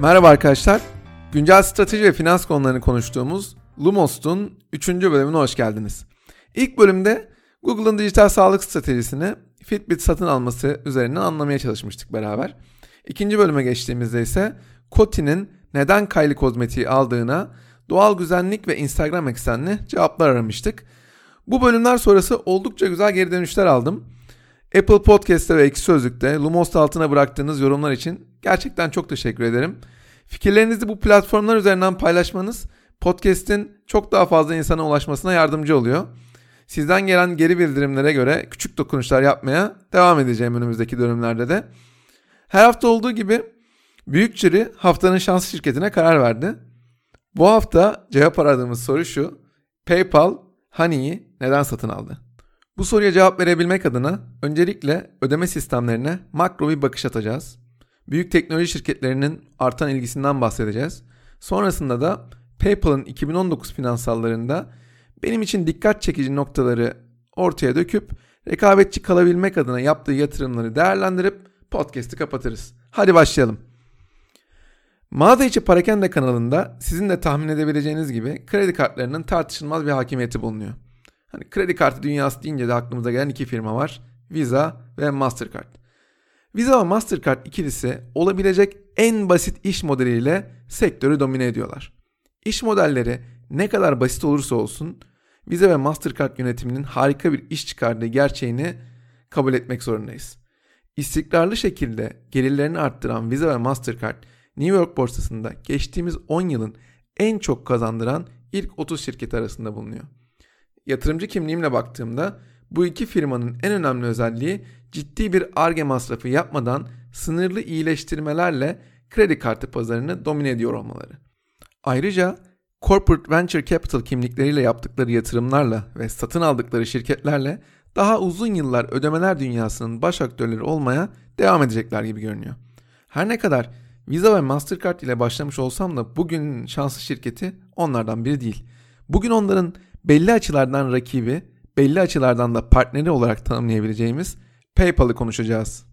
Merhaba arkadaşlar. Güncel strateji ve finans konularını konuştuğumuz Lumos'un 3. bölümüne hoş geldiniz. İlk bölümde Google'ın dijital sağlık stratejisini Fitbit satın alması üzerinden anlamaya çalışmıştık beraber. İkinci bölüme geçtiğimizde ise Coty'nin neden Kylie kozmetiği aldığına doğal güzellik ve Instagram eksenli cevaplar aramıştık. Bu bölümler sonrası oldukça güzel geri dönüşler aldım. Apple Podcast'te ve Ekşi Sözlük'te Lumos altına bıraktığınız yorumlar için gerçekten çok teşekkür ederim. Fikirlerinizi bu platformlar üzerinden paylaşmanız podcast'in çok daha fazla insana ulaşmasına yardımcı oluyor. Sizden gelen geri bildirimlere göre küçük dokunuşlar yapmaya devam edeceğim önümüzdeki dönemlerde de. Her hafta olduğu gibi Büyükçiri haftanın şans şirketine karar verdi. Bu hafta cevap aradığımız soru şu. PayPal Honey'i neden satın aldı? Bu soruya cevap verebilmek adına öncelikle ödeme sistemlerine makro bir bakış atacağız. Büyük teknoloji şirketlerinin artan ilgisinden bahsedeceğiz. Sonrasında da PayPal'ın 2019 finansallarında benim için dikkat çekici noktaları ortaya döküp rekabetçi kalabilmek adına yaptığı yatırımları değerlendirip podcast'i kapatırız. Hadi başlayalım. Mağaza içi Parakende kanalında sizin de tahmin edebileceğiniz gibi kredi kartlarının tartışılmaz bir hakimiyeti bulunuyor. Hani kredi kartı dünyası deyince de aklımıza gelen iki firma var. Visa ve Mastercard. Visa ve Mastercard ikilisi olabilecek en basit iş modeliyle sektörü domine ediyorlar. İş modelleri ne kadar basit olursa olsun Visa ve Mastercard yönetiminin harika bir iş çıkardığı gerçeğini kabul etmek zorundayız. İstikrarlı şekilde gelirlerini arttıran Visa ve Mastercard New York borsasında geçtiğimiz 10 yılın en çok kazandıran ilk 30 şirket arasında bulunuyor. Yatırımcı kimliğimle baktığımda bu iki firmanın en önemli özelliği ciddi bir arge masrafı yapmadan sınırlı iyileştirmelerle kredi kartı pazarını domine ediyor olmaları. Ayrıca corporate venture capital kimlikleriyle yaptıkları yatırımlarla ve satın aldıkları şirketlerle daha uzun yıllar ödemeler dünyasının baş aktörleri olmaya devam edecekler gibi görünüyor. Her ne kadar Visa ve Mastercard ile başlamış olsam da bugün şanslı şirketi onlardan biri değil. Bugün onların belli açılardan rakibi, belli açılardan da partneri olarak tanımlayabileceğimiz PayPal'ı konuşacağız.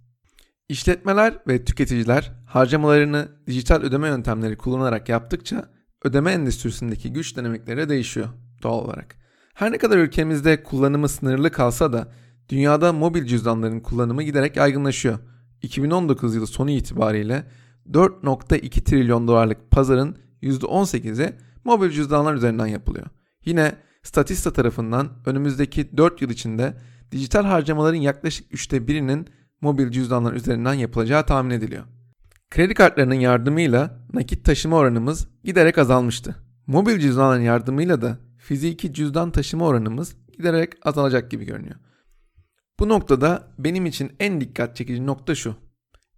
İşletmeler ve tüketiciler harcamalarını dijital ödeme yöntemleri kullanarak yaptıkça ödeme endüstrisindeki güç dinamikleri değişiyor doğal olarak. Her ne kadar ülkemizde kullanımı sınırlı kalsa da dünyada mobil cüzdanların kullanımı giderek yaygınlaşıyor. 2019 yılı sonu itibariyle 4.2 trilyon dolarlık pazarın %18'i mobil cüzdanlar üzerinden yapılıyor. Yine Statista tarafından önümüzdeki 4 yıl içinde dijital harcamaların yaklaşık üçte birinin mobil cüzdanlar üzerinden yapılacağı tahmin ediliyor. Kredi kartlarının yardımıyla nakit taşıma oranımız giderek azalmıştı. Mobil cüzdanların yardımıyla da fiziki cüzdan taşıma oranımız giderek azalacak gibi görünüyor. Bu noktada benim için en dikkat çekici nokta şu.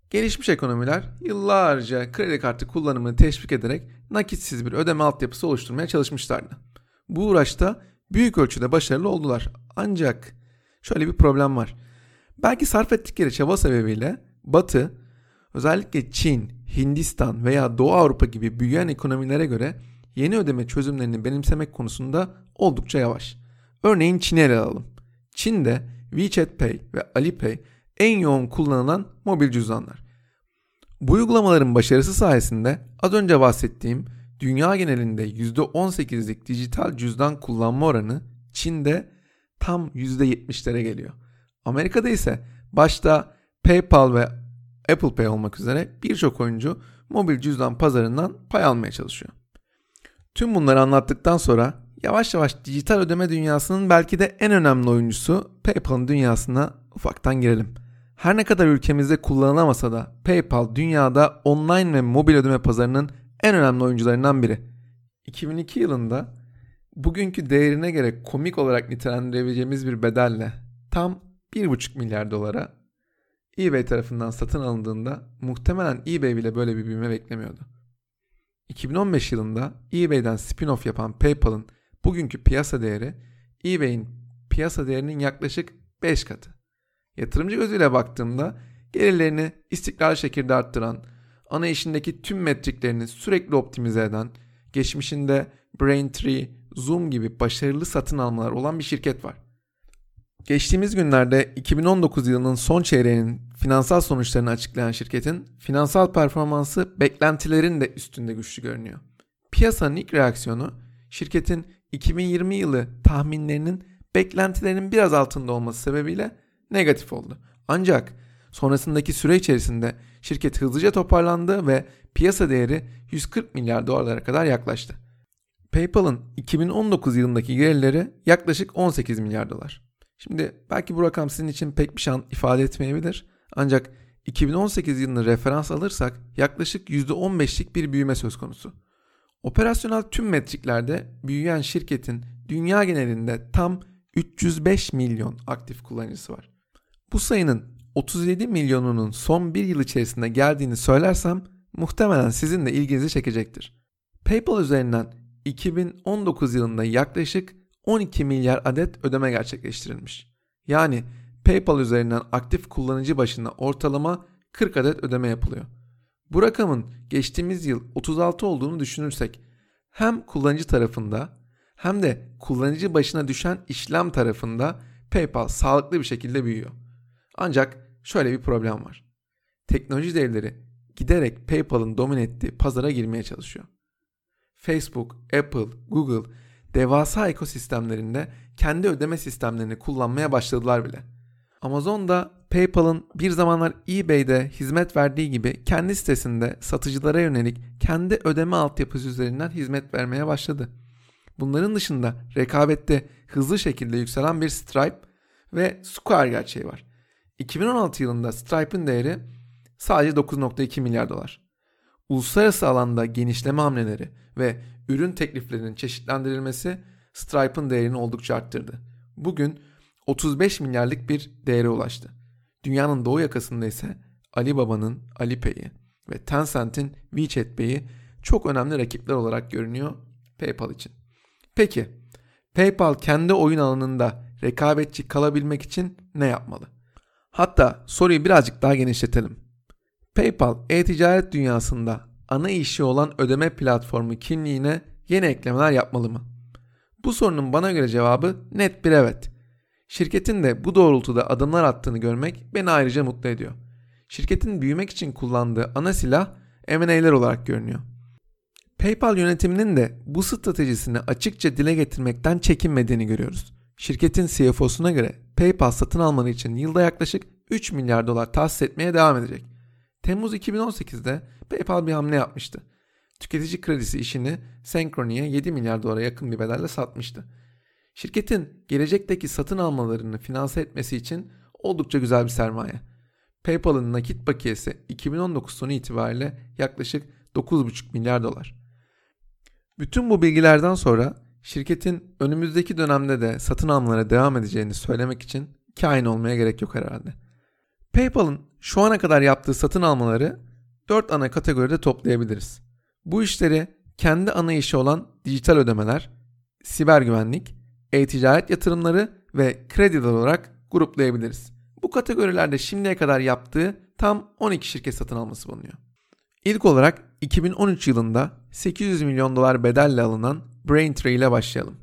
Gelişmiş ekonomiler yıllarca kredi kartı kullanımını teşvik ederek nakitsiz bir ödeme altyapısı oluşturmaya çalışmışlardı. Bu uğraşta büyük ölçüde başarılı oldular. Ancak şöyle bir problem var. Belki sarf ettikleri çaba sebebiyle Batı özellikle Çin, Hindistan veya Doğu Avrupa gibi büyüyen ekonomilere göre yeni ödeme çözümlerini benimsemek konusunda oldukça yavaş. Örneğin Çin'i ele alalım. Çin'de WeChat Pay ve Alipay en yoğun kullanılan mobil cüzdanlar. Bu uygulamaların başarısı sayesinde az önce bahsettiğim dünya genelinde %18'lik dijital cüzdan kullanma oranı Çin'de tam %70'lere geliyor. Amerika'da ise başta PayPal ve Apple Pay olmak üzere birçok oyuncu mobil cüzdan pazarından pay almaya çalışıyor. Tüm bunları anlattıktan sonra yavaş yavaş dijital ödeme dünyasının belki de en önemli oyuncusu PayPal'ın dünyasına ufaktan girelim. Her ne kadar ülkemizde kullanılamasa da PayPal dünyada online ve mobil ödeme pazarının en önemli oyuncularından biri. 2002 yılında bugünkü değerine göre komik olarak nitelendirebileceğimiz bir bedelle tam 1,5 milyar dolara eBay tarafından satın alındığında muhtemelen eBay bile böyle bir büyüme beklemiyordu. 2015 yılında eBay'den spin-off yapan PayPal'ın bugünkü piyasa değeri eBay'in piyasa değerinin yaklaşık 5 katı. Yatırımcı gözüyle baktığımda gelirlerini istikrarlı şekilde arttıran, ana işindeki tüm metriklerini sürekli optimize eden, geçmişinde Braintree, Zoom gibi başarılı satın almalar olan bir şirket var. Geçtiğimiz günlerde 2019 yılının son çeyreğinin finansal sonuçlarını açıklayan şirketin finansal performansı beklentilerin de üstünde güçlü görünüyor. Piyasanın ilk reaksiyonu şirketin 2020 yılı tahminlerinin beklentilerinin biraz altında olması sebebiyle negatif oldu. Ancak sonrasındaki süre içerisinde şirket hızlıca toparlandı ve piyasa değeri 140 milyar dolarlara kadar yaklaştı. PayPal'ın 2019 yılındaki gelirleri yaklaşık 18 milyar dolar. Şimdi belki bu rakam sizin için pek bir şey ifade etmeyebilir. Ancak 2018 yılını referans alırsak yaklaşık %15'lik bir büyüme söz konusu. Operasyonel tüm metriklerde büyüyen şirketin dünya genelinde tam 305 milyon aktif kullanıcısı var. Bu sayının 37 milyonunun son bir yıl içerisinde geldiğini söylersem muhtemelen sizin de ilginizi çekecektir. PayPal üzerinden 2019 yılında yaklaşık 12 milyar adet ödeme gerçekleştirilmiş. Yani PayPal üzerinden aktif kullanıcı başına ortalama 40 adet ödeme yapılıyor. Bu rakamın geçtiğimiz yıl 36 olduğunu düşünürsek hem kullanıcı tarafında hem de kullanıcı başına düşen işlem tarafında PayPal sağlıklı bir şekilde büyüyor. Ancak şöyle bir problem var. Teknoloji devleri giderek PayPal'ın domine ettiği pazara girmeye çalışıyor. Facebook, Apple, Google devasa ekosistemlerinde kendi ödeme sistemlerini kullanmaya başladılar bile. Amazon da PayPal'ın bir zamanlar eBay'de hizmet verdiği gibi kendi sitesinde satıcılara yönelik kendi ödeme altyapısı üzerinden hizmet vermeye başladı. Bunların dışında rekabette hızlı şekilde yükselen bir Stripe ve Square gerçeği var. 2016 yılında Stripe'ın değeri sadece 9.2 milyar dolar. Uluslararası alanda genişleme hamleleri ve ürün tekliflerinin çeşitlendirilmesi Stripe'ın değerini oldukça arttırdı. Bugün 35 milyarlık bir değere ulaştı. Dünyanın doğu yakasında ise Alibaba'nın Alipay'i ve Tencent'in WeChat Pay'i çok önemli rakipler olarak görünüyor PayPal için. Peki PayPal kendi oyun alanında rekabetçi kalabilmek için ne yapmalı? Hatta soruyu birazcık daha genişletelim. PayPal e-ticaret dünyasında ana işi olan ödeme platformu kimliğine yeni eklemeler yapmalı mı? Bu sorunun bana göre cevabı net bir evet. Şirketin de bu doğrultuda adımlar attığını görmek beni ayrıca mutlu ediyor. Şirketin büyümek için kullandığı ana silah M&A'ler olarak görünüyor. PayPal yönetiminin de bu stratejisini açıkça dile getirmekten çekinmediğini görüyoruz. Şirketin CFO'suna göre PayPal satın almanı için yılda yaklaşık 3 milyar dolar tahsis etmeye devam edecek. Temmuz 2018'de PayPal bir hamle yapmıştı. Tüketici kredisi işini Synchrony'e 7 milyar dolara yakın bir bedelle satmıştı. Şirketin gelecekteki satın almalarını finanse etmesi için oldukça güzel bir sermaye. PayPal'ın nakit bakiyesi 2019 sonu itibariyle yaklaşık 9,5 milyar dolar. Bütün bu bilgilerden sonra şirketin önümüzdeki dönemde de satın almalara devam edeceğini söylemek için kain olmaya gerek yok herhalde. PayPal'ın şu ana kadar yaptığı satın almaları 4 ana kategoride toplayabiliriz. Bu işleri kendi ana işi olan dijital ödemeler, siber güvenlik, e-ticaret yatırımları ve krediler olarak gruplayabiliriz. Bu kategorilerde şimdiye kadar yaptığı tam 12 şirket satın alması bulunuyor. İlk olarak 2013 yılında 800 milyon dolar bedelle alınan Braintree ile başlayalım.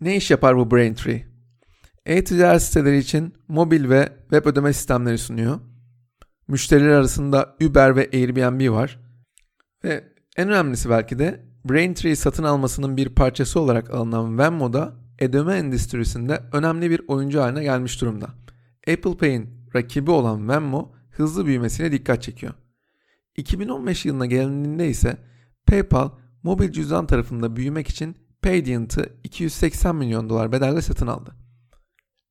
Ne iş yapar bu Braintree? E-ticaret siteleri için mobil ve web ödeme sistemleri sunuyor. Müşteriler arasında Uber ve Airbnb var. Ve en önemlisi belki de Braintree satın almasının bir parçası olarak alınan Venmo da ödeme endüstrisinde önemli bir oyuncu haline gelmiş durumda. Apple Pay'in rakibi olan Venmo hızlı büyümesiyle dikkat çekiyor. 2015 yılına gelindiğinde ise PayPal mobil cüzdan tarafında büyümek için Paydiant'ı 280 milyon dolar bedelle satın aldı.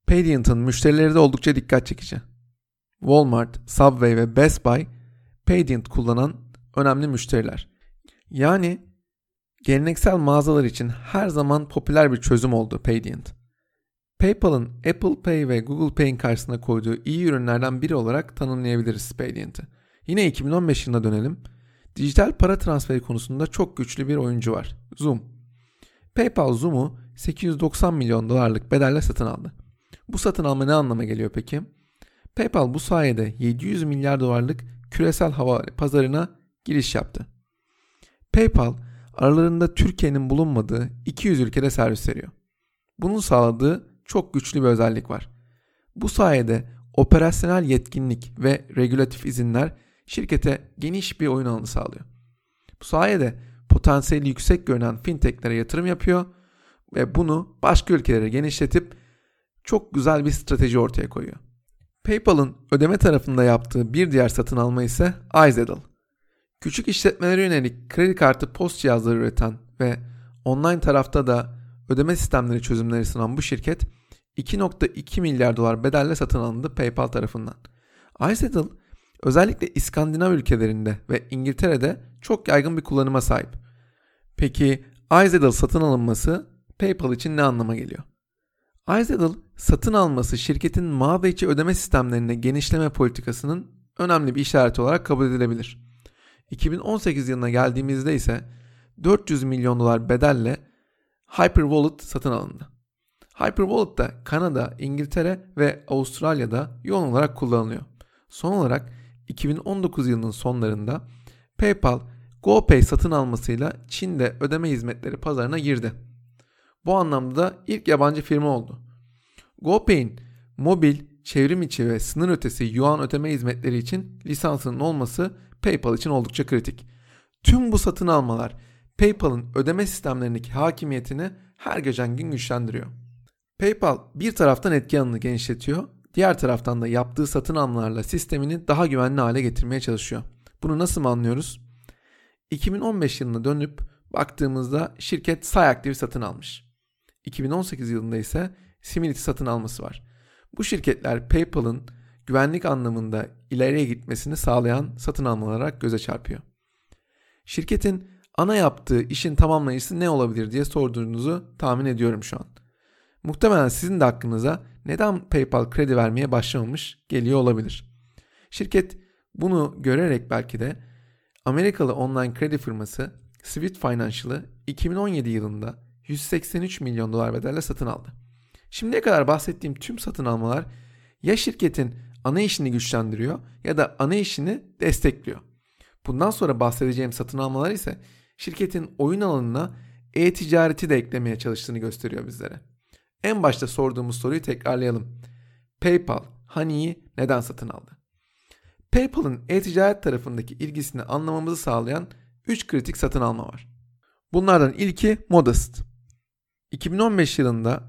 Paydiant'ın müşterileri de oldukça dikkat çekici. Walmart, Subway ve Best Buy Paydiant kullanan önemli müşteriler. Yani geleneksel mağazalar için her zaman popüler bir çözüm oldu Paydiant. PayPal'ın Apple Pay ve Google Pay'in karşısına koyduğu iyi ürünlerden biri olarak tanımlayabiliriz Paydiant'ı. Yine 2015 yılına dönelim. Dijital para transferi konusunda çok güçlü bir oyuncu var. Zoom. PayPal Zoom'u 890 milyon dolarlık bedelle satın aldı. Bu satın alma ne anlama geliyor peki? PayPal bu sayede 700 milyar dolarlık küresel hava pazarına giriş yaptı. PayPal aralarında Türkiye'nin bulunmadığı 200 ülkede servis veriyor. Bunun sağladığı çok güçlü bir özellik var. Bu sayede operasyonel yetkinlik ve regülatif izinler şirkete geniş bir oyun alanı sağlıyor. Bu sayede potansiyeli yüksek görünen fintechlere yatırım yapıyor ve bunu başka ülkelere genişletip çok güzel bir strateji ortaya koyuyor. PayPal'ın ödeme tarafında yaptığı bir diğer satın alma ise iZettle. Küçük işletmelere yönelik kredi kartı post cihazları üreten ve online tarafta da ödeme sistemleri çözümleri sunan bu şirket 2.2 milyar dolar bedelle satın alındı PayPal tarafından. iZettle özellikle İskandinav ülkelerinde ve İngiltere'de çok yaygın bir kullanıma sahip. Peki iZettle satın alınması PayPal için ne anlama geliyor? iZettle satın alması şirketin mağaza içi ödeme sistemlerine genişleme politikasının önemli bir işareti olarak kabul edilebilir. 2018 yılına geldiğimizde ise 400 milyon dolar bedelle Hyperwallet satın alındı. Hyperwallet da Kanada, İngiltere ve Avustralya'da yoğun olarak kullanılıyor. Son olarak 2019 yılının sonlarında PayPal GoPay satın almasıyla Çin'de ödeme hizmetleri pazarına girdi. Bu anlamda da ilk yabancı firma oldu. GoPay'in mobil, çevrim içi ve sınır ötesi yuan ödeme hizmetleri için lisansının olması PayPal için oldukça kritik. Tüm bu satın almalar PayPal'ın ödeme sistemlerindeki hakimiyetini her geçen gün güçlendiriyor. PayPal bir taraftan etki alanını genişletiyor, diğer taraftan da yaptığı satın almalarla sistemini daha güvenli hale getirmeye çalışıyor. Bunu nasıl mı anlıyoruz? 2015 yılına dönüp baktığımızda şirket Sayactiv satın almış. 2018 yılında ise Simility satın alması var. Bu şirketler PayPal'ın güvenlik anlamında ileriye gitmesini sağlayan satın almalar olarak göze çarpıyor. Şirketin ana yaptığı işin tamamlayıcısı ne olabilir diye sorduğunuzu tahmin ediyorum şu an. Muhtemelen sizin de aklınıza neden PayPal kredi vermeye başlamamış geliyor olabilir. Şirket bunu görerek belki de Amerikalı online kredi firması Swift Financial'ı 2017 yılında 183 milyon dolar bedelle satın aldı. Şimdiye kadar bahsettiğim tüm satın almalar ya şirketin ana işini güçlendiriyor ya da ana işini destekliyor. Bundan sonra bahsedeceğim satın almalar ise şirketin oyun alanına e-ticareti de eklemeye çalıştığını gösteriyor bizlere. En başta sorduğumuz soruyu tekrarlayalım. PayPal Honey'i neden satın aldı? PayPal'ın e-ticaret tarafındaki ilgisini anlamamızı sağlayan 3 kritik satın alma var. Bunlardan ilki Modest. 2015 yılında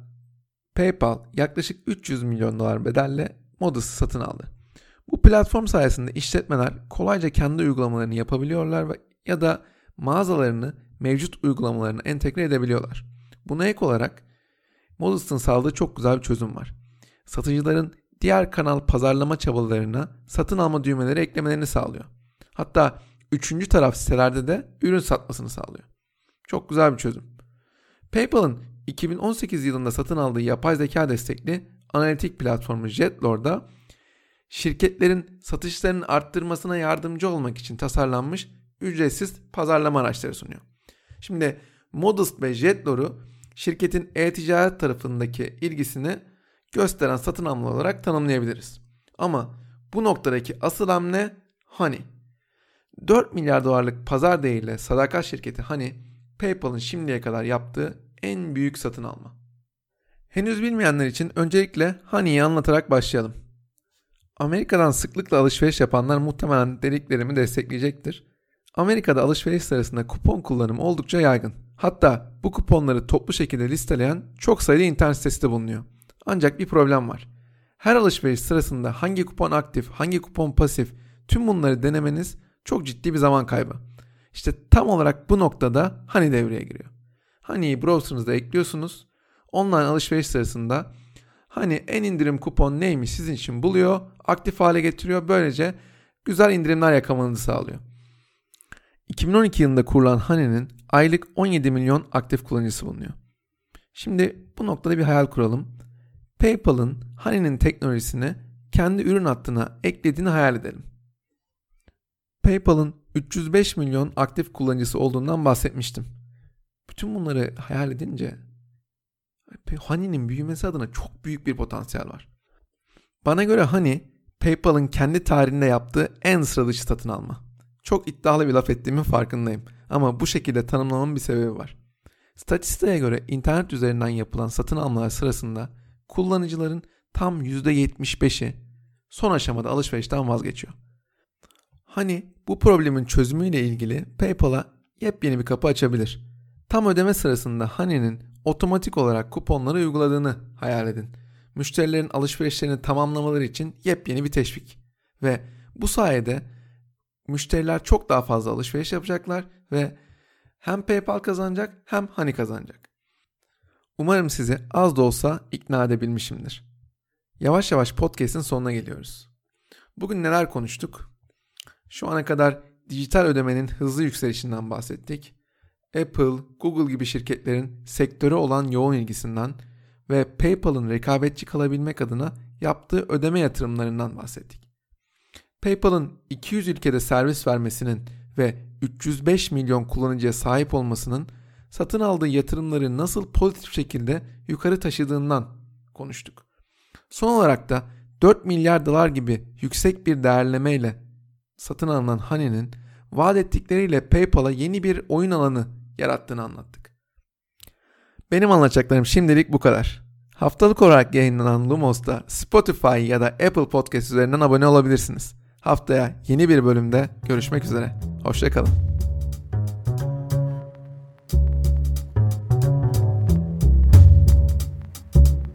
PayPal yaklaşık 300 milyon dolar bedelle Modest'ı satın aldı. Bu platform sayesinde işletmeler kolayca kendi uygulamalarını yapabiliyorlar ve ya da mağazalarını mevcut uygulamalarına entegre edebiliyorlar. Buna ek olarak Modest'ın sağladığı çok güzel bir çözüm var. Satıcıların diğer kanal pazarlama çabalarına satın alma düğmeleri eklemelerini sağlıyor. Hatta üçüncü taraf sitelerde de ürün satmasını sağlıyor. Çok güzel bir çözüm. PayPal'ın 2018 yılında satın aldığı yapay zeka destekli analitik platformu Jetlor'da şirketlerin satışlarının arttırmasına yardımcı olmak için tasarlanmış ücretsiz pazarlama araçları sunuyor. Şimdi Modest ve Jetlor'u şirketin e-ticaret tarafındaki ilgisini gösteren satın alma olarak tanımlayabiliriz. Ama bu noktadaki asıl hamle Honey. 4 milyar dolarlık pazar değeriyle sadakat şirketi Honey, PayPal'ın şimdiye kadar yaptığı en büyük satın alma. Henüz bilmeyenler için öncelikle Honey'i anlatarak başlayalım. Amerika'dan sıklıkla alışveriş yapanlar muhtemelen dediklerimi destekleyecektir. Amerika'da alışveriş sırasında kupon kullanımı oldukça yaygın. Hatta bu kuponları toplu şekilde listeleyen çok sayıda internet sitesi de bulunuyor. Ancak bir problem var. Her alışveriş sırasında hangi kupon aktif, hangi kupon pasif tüm bunları denemeniz çok ciddi bir zaman kaybı. İşte tam olarak bu noktada Honey devreye giriyor. Honey'i browser'ınızda ekliyorsunuz. Online alışveriş sırasında hani en indirim kupon neymiş sizin için buluyor, aktif hale getiriyor. Böylece güzel indirimler yakamanızı sağlıyor. 2012 yılında kurulan Honey'nin aylık 17 milyon aktif kullanıcısı bulunuyor. Şimdi bu noktada bir hayal kuralım. PayPal'ın Honey'nin teknolojisini kendi ürün hattına eklediğini hayal edelim. PayPal'ın 305 milyon aktif kullanıcısı olduğundan bahsetmiştim. Bütün bunları hayal edince Honey'nin büyümesi adına çok büyük bir potansiyel var. Bana göre Honey, PayPal'ın kendi tarihinde yaptığı en sıra dışı satın alma. Çok iddialı bir laf ettiğimin farkındayım ama bu şekilde tanımlamamın bir sebebi var. Statistiğe göre internet üzerinden yapılan satın almalar sırasında kullanıcıların tam %75'i son aşamada alışverişten vazgeçiyor. Hani bu problemin çözümüyle ilgili PayPal'a yepyeni bir kapı açabilir. Tam ödeme sırasında Honey'nin otomatik olarak kuponları uyguladığını hayal edin. Müşterilerin alışverişlerini tamamlamaları için yepyeni bir teşvik. Ve bu sayede müşteriler çok daha fazla alışveriş yapacaklar ve hem PayPal kazanacak hem Honey kazanacak. Umarım sizi az da olsa ikna edebilmişimdir. Yavaş yavaş podcast'in sonuna geliyoruz. Bugün neler konuştuk? Şu ana kadar dijital ödemenin hızlı yükselişinden bahsettik. Apple, Google gibi şirketlerin sektöre olan yoğun ilgisinden ve PayPal'ın rekabetçi kalabilmek adına yaptığı ödeme yatırımlarından bahsettik. PayPal'ın 200 ülkede servis vermesinin ve 305 milyon kullanıcıya sahip olmasının satın aldığı yatırımları nasıl pozitif şekilde yukarı taşıdığından konuştuk. Son olarak da 4 milyar dolar gibi yüksek bir değerlemeyle satın alınan Honey'nin vaat ettikleriyle PayPal'a yeni bir oyun alanı yarattığını anlattık. Benim anlatacaklarım şimdilik bu kadar. Haftalık olarak yayınlanan Lumos'ta Spotify ya da Apple Podcast üzerinden abone olabilirsiniz. Haftaya yeni bir bölümde görüşmek üzere. Hoşçakalın.